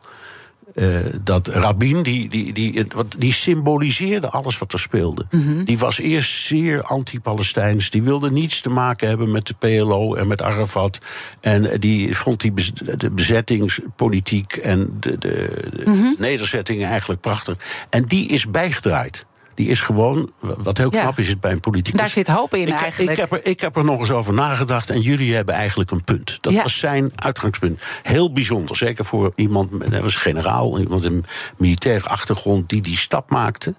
Uh, dat Rabin, die, die, die, die symboliseerde alles wat er speelde. Mhm. Mm -hmm. Die was eerst zeer anti-Palestijns. Die wilde niets te maken hebben met de PLO en met Arafat. En die vond die bez, de bezettingspolitiek en de, de, de mm -hmm. nederzettingen eigenlijk prachtig. En die is bijgedraaid. Die is gewoon, wat heel knap ja. is het bij een politicus. Daar zit hoop in ik, eigenlijk. Ik heb, er, ik heb er nog eens over nagedacht en jullie hebben eigenlijk een punt. Dat ja. was zijn uitgangspunt. Heel bijzonder, zeker voor iemand, dat was generaal, iemand met een militaire achtergrond die die stap maakte.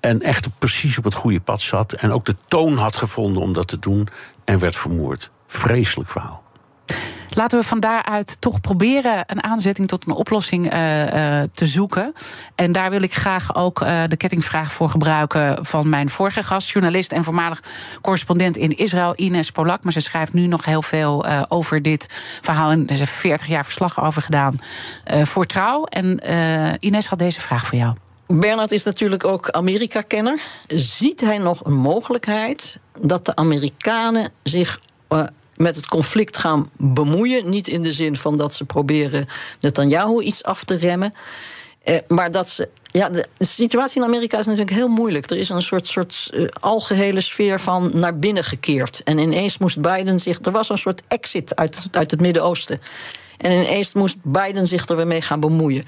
En echt precies op het goede pad zat. En ook de toon had gevonden om dat te doen. En werd vermoord. Vreselijk verhaal. Laten we van daaruit toch proberen een aanzetting tot een oplossing uh, uh, te zoeken. En daar wil ik graag ook uh, de kettingvraag voor gebruiken van mijn vorige gast, journalist en voormalig correspondent in Israël, Ines Polak. Maar ze schrijft nu nog heel veel over dit verhaal. En ze heeft 40 jaar verslag over gedaan voor trouw. En Ines had deze vraag voor jou. Bernard is natuurlijk ook Amerika-kenner. Ziet hij nog een mogelijkheid dat de Amerikanen zich met het conflict gaan bemoeien. Niet in de zin van dat ze proberen Netanyahu iets af te remmen. Eh, maar dat ze. Ja, de, situatie in Amerika is natuurlijk heel moeilijk. Er is een soort, soort uh, algehele sfeer van naar binnen gekeerd. En ineens moest Biden zich. Er was een soort exit uit, uit het Midden-Oosten. En ineens moest Biden zich er weer mee gaan bemoeien.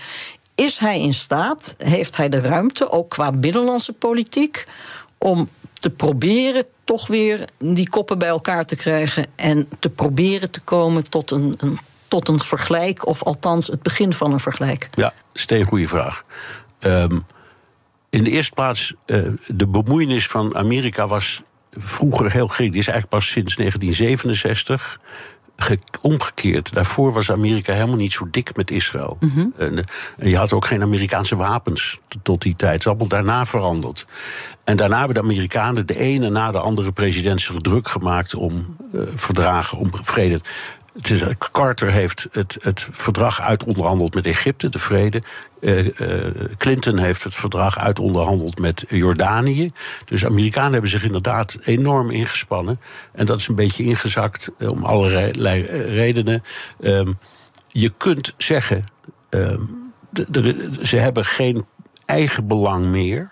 Is hij in staat, heeft hij de ruimte, ook qua binnenlandse politiek, om te proberen toch weer die koppen bij elkaar te krijgen en te proberen te komen tot een, een, tot een vergelijk, of althans het begin van een vergelijk? Ja, steen goede vraag. Um, in de eerste plaats, uh, de bemoeienis van Amerika was vroeger heel gering. Is eigenlijk pas sinds 1967 omgekeerd. Daarvoor was Amerika helemaal niet zo dik met Israël. Mm -hmm. en, en, je had ook geen Amerikaanse wapens tot die tijd. Het is allemaal daarna veranderd. En daarna hebben de Amerikanen de ene na de andere president zich druk gemaakt om uh, verdragen, om vrede het is, Carter heeft het, het verdrag uitonderhandeld met Egypte, de vrede. Clinton heeft het verdrag uitonderhandeld met Jordanië. Dus Amerikanen hebben zich inderdaad enorm ingespannen. En dat is een beetje ingezakt om allerlei redenen. Ehm, je kunt zeggen, ehm, ze hebben geen eigen belang meer.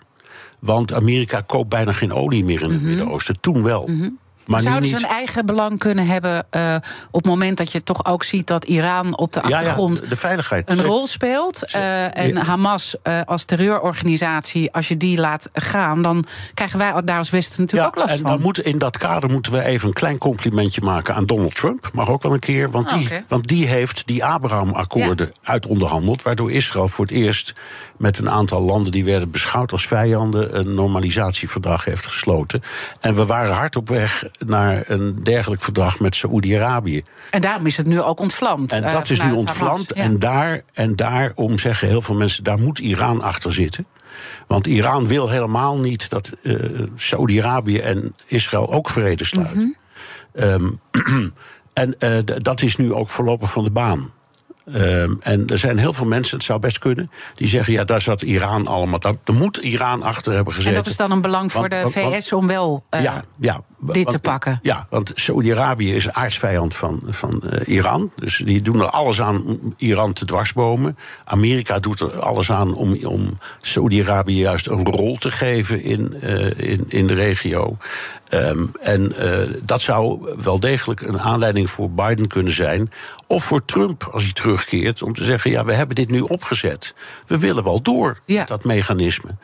Want Amerika koopt bijna geen olie meer in het mhm. Midden-Oosten. Toen wel. Mhm. Maar Zouden ze een eigen belang kunnen hebben uh, op het moment dat je toch ook ziet dat Iran op de achtergrond ja, de veiligheid. een rol speelt? Uh, en Hamas uh, als terreurorganisatie, als je die laat gaan, dan krijgen wij daar als Westen natuurlijk ook last en van. Dan moet, in dat kader moeten we even een klein complimentje maken aan Donald Trump. Mag ook wel een keer, want, die, want die heeft die Abraham-akkoorden uitonderhandeld, waardoor Israël voor het eerst met een aantal landen die werden beschouwd als vijanden een normalisatieverdrag heeft gesloten. En we waren hard op weg naar een dergelijk verdrag met Saoedi-Arabië. En daarom is het nu ook ontvlamd. En dat is nu ontvlamd. En, daar, en daarom zeggen heel veel mensen, daar moet Iran achter zitten. Want Iran wil helemaal niet dat uh, Saudi-Arabië en Israël ook vrede sluiten. Mm en uh, dat is nu ook voorlopig van de baan. Ehm, en er zijn heel veel mensen, het zou best kunnen, die zeggen: ja, daar zat Iran allemaal. Er moet Iran achter hebben gezeten. En dat is dan een belang voor de VS om wel uh, ja, ja, dit te pakken. Ja, want Saudi-Arabië is aardsvijand van, van uh, Iran. Dus die doen er alles aan om Iran te dwarsbomen. Amerika doet er alles aan om, om Saudi-Arabië juist een rol te geven in, uh, in, in de regio. Um, en uh, dat zou wel degelijk een aanleiding voor Biden kunnen zijn. Of voor Trump, als hij terugkeert, om te zeggen: ja, we hebben dit nu opgezet. We willen wel door ja. dat mechanisme.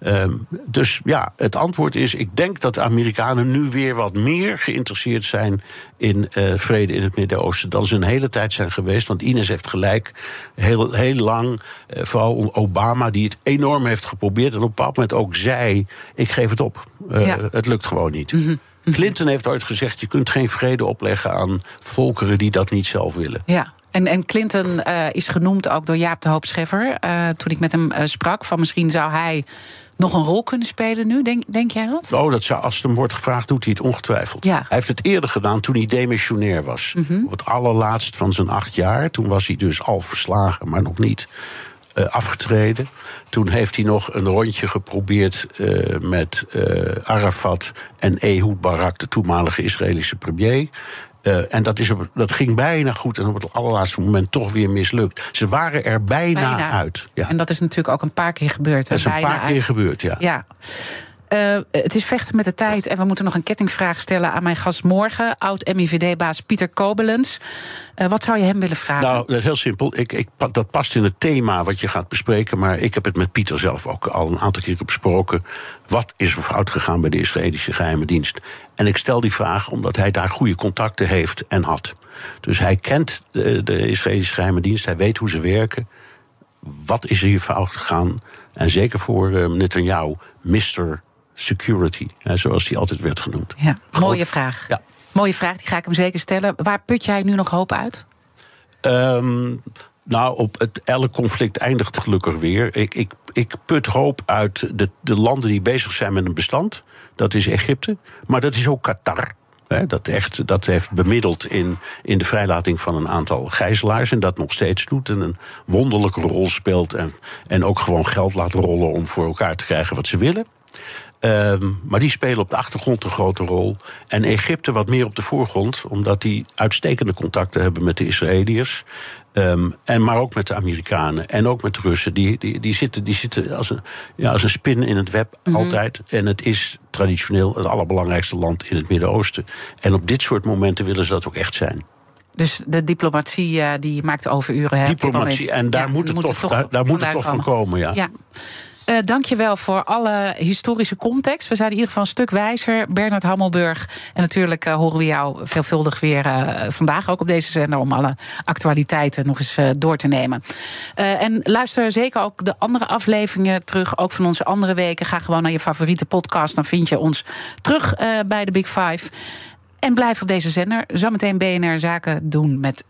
Um, dus ja, het antwoord is: ik denk dat de Amerikanen nu weer wat meer geïnteresseerd zijn in uh, vrede in het Midden-Oosten dan ze een hele tijd zijn geweest. Want Ines heeft gelijk, heel, heel lang, uh, vooral Obama, die het enorm heeft geprobeerd en op een bepaald moment ook zei: ik geef het op. Uh, ja. Het lukt gewoon niet. Mm -hmm. Clinton heeft ooit gezegd: je kunt geen vrede opleggen aan volkeren die dat niet zelf willen. Ja. En, en Clinton uh, is genoemd ook door Jaap de Hoop Scheffer. Uh, toen ik met hem uh, sprak, van misschien zou hij nog een rol kunnen spelen nu? Denk, denk jij dat? Oh, dat zou, als het hem wordt gevraagd, doet hij het ongetwijfeld. Ja. Hij heeft het eerder gedaan toen hij demissionair was. Mm -hmm. Op het allerlaatst van zijn acht jaar. Toen was hij dus al verslagen, maar nog niet. Afgetreden. Toen heeft hij nog een rondje geprobeerd uh, met uh, Arafat en Ehud Barak, de toenmalige Israëlische premier. Uh, en dat, is op, dat ging bijna goed en op het allerlaatste moment toch weer mislukt. Ze waren er bijna, bijna. uit. Ja. En dat is natuurlijk ook een paar keer gebeurd. Dat is een paar keer gebeurd, ja. ja. Uh, het is vechten met de tijd en we moeten nog een kettingvraag stellen aan mijn gast morgen, oud-MIVD-baas Pieter Kobelens. Uh, wat zou je hem willen vragen? Nou, dat is heel simpel. Ik, ik, dat past in het thema wat je gaat bespreken, maar ik heb het met Pieter zelf ook al een aantal keer besproken. Wat is er fout gegaan bij de Israëlische geheime dienst? En ik stel die vraag omdat hij daar goede contacten heeft en had. Dus hij kent de, Israëlische geheime dienst, hij weet hoe ze werken. Wat is er hier fout gegaan? En zeker voor uh, Netanyahu, Mr security, hè, zoals die altijd werd genoemd. Ja, mooie vraag. Ja. Mooie vraag, die ga ik hem zeker stellen. Waar put jij nu nog hoop uit? Um, nou, op het, elk conflict eindigt gelukkig weer. Ik, ik, ik put hoop uit de, de landen die bezig zijn met een bestand. Dat is Egypte, maar dat is ook Qatar. dat, echt, dat heeft bemiddeld in, in de vrijlating van een aantal gijzelaars. En dat nog steeds doet. En een wonderlijke rol speelt. En, en ook gewoon geld laat rollen om voor elkaar te krijgen wat ze willen. Um, maar die spelen op de achtergrond een grote rol. En Egypte wat meer op de voorgrond, omdat die uitstekende contacten hebben met de Israëliërs. Um, en maar ook met de Amerikanen en ook met de Russen. Die, die, die zitten, die zitten als, een, ja, als een spin in het web mm -hmm. altijd. En het is traditioneel het allerbelangrijkste land in het Midden-Oosten. En op dit soort momenten willen ze dat ook echt zijn. Dus de diplomatie uh, die maakt overuren. Hè, diplomatie, en daar ja, moet het toch, toch, daar, daar moet het toch van komen. Ja. ja. Uh, Dank je wel voor alle historische context. We zijn in ieder geval een stuk wijzer. Bernard Hammelburg. En natuurlijk uh, horen we jou veelvuldig weer uh, vandaag ook op deze zender... om alle actualiteiten nog eens door te nemen. en luister zeker ook de andere afleveringen terug. Ook van onze andere weken. Ga gewoon naar je favoriete podcast. Dan vind je ons terug bij de Big Five. En blijf op deze zender. Zometeen BNR Zaken doen met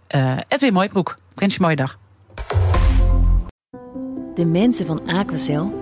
Edwin Mooibroek. Ik wens je een mooie dag. De mensen van Aquacel